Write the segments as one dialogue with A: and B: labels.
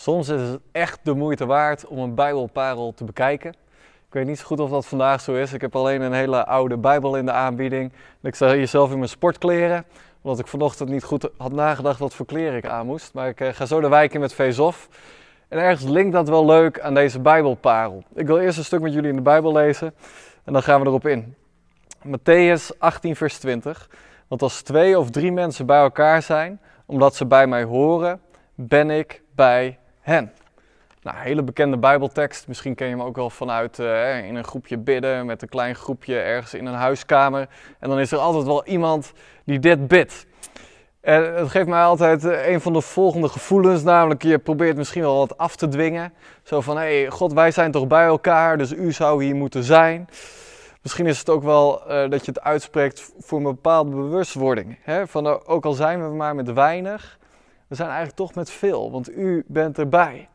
A: Soms is het echt de moeite waard om een Bijbelparel te bekijken. Ik weet niet zo goed of dat vandaag zo is. Ik heb alleen een hele oude Bijbel in de aanbieding. Ik sta hier zelf in mijn sportkleren, omdat ik vanochtend niet goed had nagedacht wat voor kleren ik aan moest. Maar ik eh, ga zo de wijk in met Veesof. En ergens linkt dat wel leuk aan deze Bijbelparel. Ik wil eerst een stuk met jullie in de Bijbel lezen en dan gaan we erop in. Matthäus 18, vers 20. Want als twee of drie mensen bij elkaar zijn, omdat ze bij mij horen, ben ik bij hen. Nou, hele bekende Bijbeltekst. Misschien ken je hem ook wel vanuit uh, in een groepje bidden met een klein groepje ergens in een huiskamer. En dan is er altijd wel iemand die dit bidt. En het geeft mij altijd eh, een van de volgende gevoelens, namelijk je probeert misschien wel wat af te dwingen. Zo van, hé hey, God, wij zijn toch bij elkaar, dus u zou hier moeten zijn. Misschien is het ook wel uh, dat je het uitspreekt voor een bepaalde bewustwording. Hè? Van, ook al zijn we maar met weinig, we zijn eigenlijk toch met veel, want u bent erbij.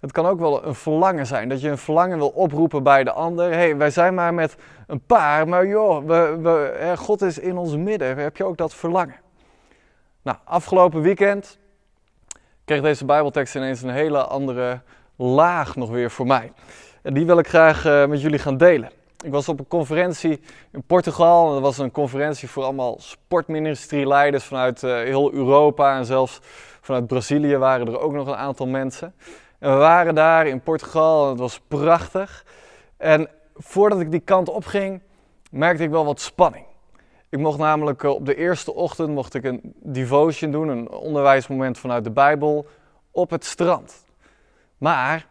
A: Het kan ook wel een verlangen zijn, dat je een verlangen wil oproepen bij de ander. Hé, hey, wij zijn maar met een paar, maar joh, we, we, God is in ons midden. Heb je ook dat verlangen? Nou, afgelopen weekend kreeg deze Bijbeltekst ineens een hele andere laag nog weer voor mij. En die wil ik graag uh, met jullie gaan delen. Ik was op een conferentie in Portugal. Dat was een conferentie voor allemaal sportministerieleiders vanuit uh, heel Europa. En zelfs vanuit Brazilië waren er ook nog een aantal mensen. En we waren daar in Portugal en het was prachtig. En voordat ik die kant op ging, merkte ik wel wat spanning. Ik mocht namelijk uh, op de eerste ochtend mocht ik een devotion doen, een onderwijsmoment vanuit de Bijbel, op het strand. Maar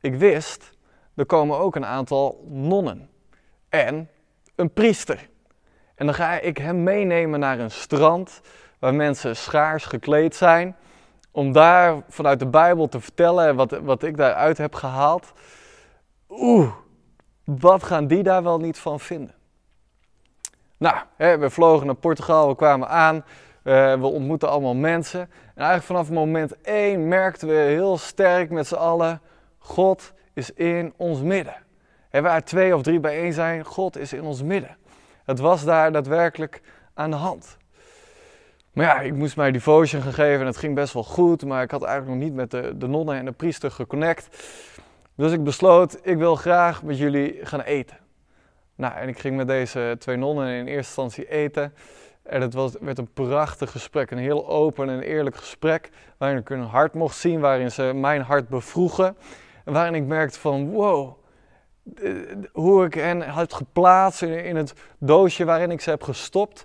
A: ik wist, er komen ook een aantal nonnen en een priester. En dan ga ik hem meenemen naar een strand waar mensen schaars gekleed zijn. Om daar vanuit de Bijbel te vertellen wat, wat ik daaruit heb gehaald. Oeh, wat gaan die daar wel niet van vinden? Nou, hè, we vlogen naar Portugal, we kwamen aan, uh, we ontmoetten allemaal mensen. En eigenlijk vanaf moment één merkten we heel sterk met z'n allen, God is in ons midden. En waar twee of drie bijeen zijn, God is in ons midden. Het was daar daadwerkelijk aan de hand. Maar ja, ik moest mijn devotion geven en het ging best wel goed, maar ik had eigenlijk nog niet met de, de nonnen en de priester geconnect. Dus ik besloot, ik wil graag met jullie gaan eten. Nou, en ik ging met deze twee nonnen in eerste instantie eten. En het was, werd een prachtig gesprek, een heel open en eerlijk gesprek, waarin ik hun hart mocht zien, waarin ze mijn hart bevroegen. En waarin ik merkte van, wow, hoe ik hen had geplaatst in, het doosje waarin ik ze heb gestopt,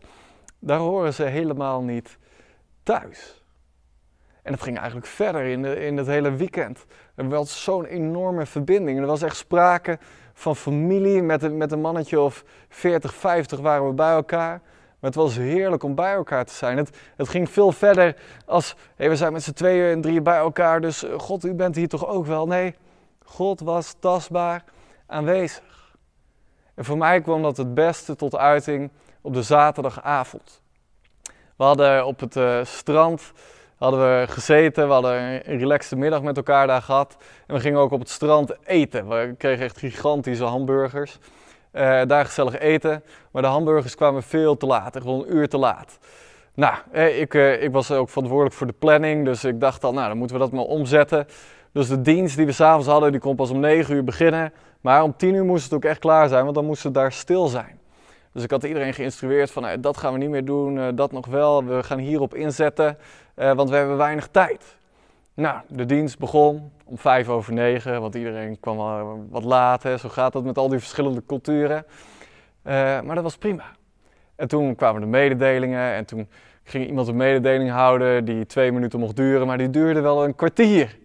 A: daar horen ze helemaal niet thuis. En dat ging eigenlijk verder in, in het hele weekend. Er was zo'n enorme verbinding. Er was echt sprake van familie. Met een, met een mannetje of 40, 50 waren we bij elkaar. Maar het was heerlijk om bij elkaar te zijn. Het, het ging veel verder als, hey, we zijn met z'n tweeën en drieën bij elkaar. Dus eh, God, u bent hier toch ook wel? Nee, God was tastbaar aanwezig. En voor mij kwam dat het beste tot uiting op de zaterdagavond. We hadden op het uh, strand hadden we gezeten, we hadden een relaxte middag met elkaar daar gehad. En we gingen ook op het strand eten. We kregen echt gigantische hamburgers. Uh, daar gezellig eten. Maar de hamburgers kwamen veel te laat, gewoon een uur te laat. Nou, ik, uh, ik was ook verantwoordelijk voor de planning, dus ik dacht al, nou dan moeten we dat maar omzetten. Dus de dienst die we s'avonds hadden, die kon pas om 9 uur beginnen. Maar om 10 uur moest het ook echt klaar zijn, want dan moest het daar stil zijn. Dus ik had iedereen geïnstrueerd van nou, dat gaan we niet meer doen, dat nog wel. We gaan hierop inzetten, want we hebben weinig tijd. Nou, de dienst begon om vijf over negen, want iedereen kwam wat laat. Zo gaat dat met al die verschillende culturen. Maar dat was prima. En toen kwamen de mededelingen en toen ging iemand een mededeling houden die twee minuten mocht duren, maar die duurde wel een kwartier.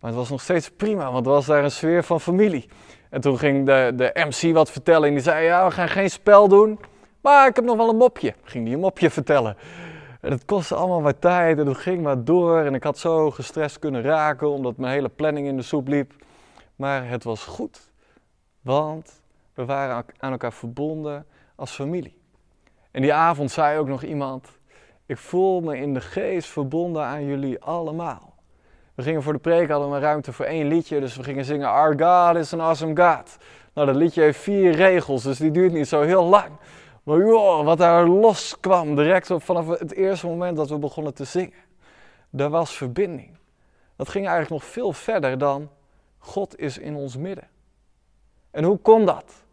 A: Maar het was nog steeds prima, want er was daar een sfeer van familie. En toen ging de, de MC wat vertellen en die zei, ja, we gaan geen spel doen, maar ik heb nog wel een mopje. Ging die een mopje vertellen. En het kostte allemaal wat tijd en het ging maar door. En ik had zo gestrest kunnen raken omdat mijn hele planning in de soep liep. Maar het was goed, want we waren aan elkaar verbonden als familie. En die avond zei ook nog iemand, ik voel me in de geest verbonden aan jullie allemaal. We gingen voor de preek, hadden we ruimte voor één liedje, dus we gingen zingen Our God is an awesome God. Nou, dat liedje heeft vier regels, dus die duurt niet zo heel lang. Maar joh, wat daar los kwam, direct vanaf het eerste moment dat we begonnen te zingen. Er was verbinding. dat ging eigenlijk nog veel verder dan God is in ons midden. En hoe kon dat?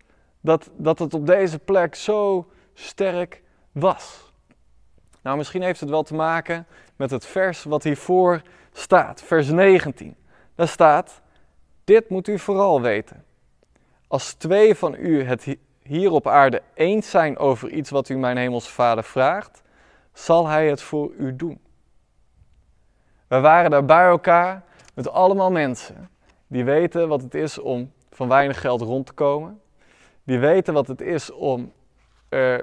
A: Dat, dat het op deze plek zo sterk was. Nou, misschien heeft het wel te maken met het vers wat hiervoor staat, vers 19. Daar staat: Dit moet u vooral weten. Als twee van u het hier op aarde eens zijn over iets wat u mijn hemelse vader vraagt, zal hij het voor u doen. We waren daar bij elkaar met allemaal mensen die weten wat het is om van weinig geld rond te komen. Die weten wat het is om uh,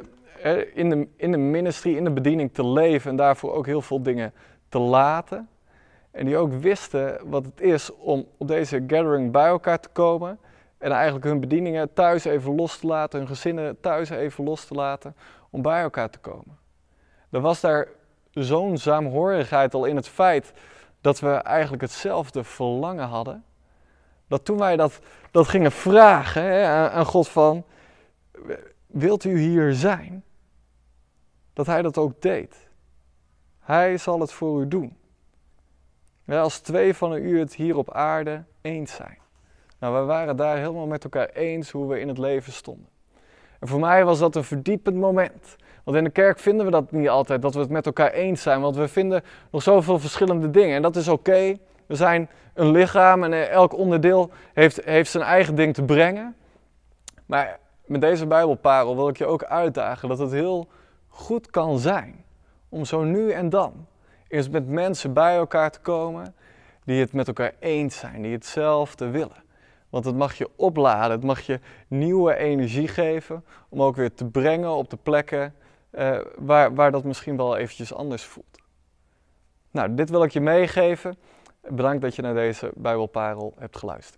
A: in, de, in de ministry, in de bediening te leven en daarvoor ook heel veel dingen te laten. En die ook wisten wat het is om op deze gathering bij elkaar te komen. En eigenlijk hun bedieningen thuis even los te laten, hun gezinnen thuis even los te laten, om bij elkaar te komen. Er was daar zo'n saamhorigheid al in het feit dat we eigenlijk hetzelfde verlangen hadden. Dat toen wij dat, dat gingen vragen aan God van, wilt u hier zijn? Dat hij dat ook deed. Hij zal het voor u doen. als twee van u het hier op aarde eens zijn. Nou, we waren daar helemaal met elkaar eens hoe we in het leven stonden. En voor mij was dat een verdiepend moment. Want in de kerk vinden we dat niet altijd, dat we het met elkaar eens zijn. Want we vinden nog zoveel verschillende dingen. En dat is oké. We zijn een lichaam en elk onderdeel heeft, heeft zijn eigen ding te brengen. Maar met deze Bijbelparel wil ik je ook uitdagen dat het heel goed kan zijn om zo nu en dan eens met mensen bij elkaar te komen die het met elkaar eens zijn, die hetzelfde willen. Want het mag je opladen, het mag je nieuwe energie geven om ook weer te brengen op de plekken uh, waar, waar dat misschien wel eventjes anders voelt. Nou, dit wil ik je meegeven. Bedankt dat je naar deze Bijbelparel hebt geluisterd.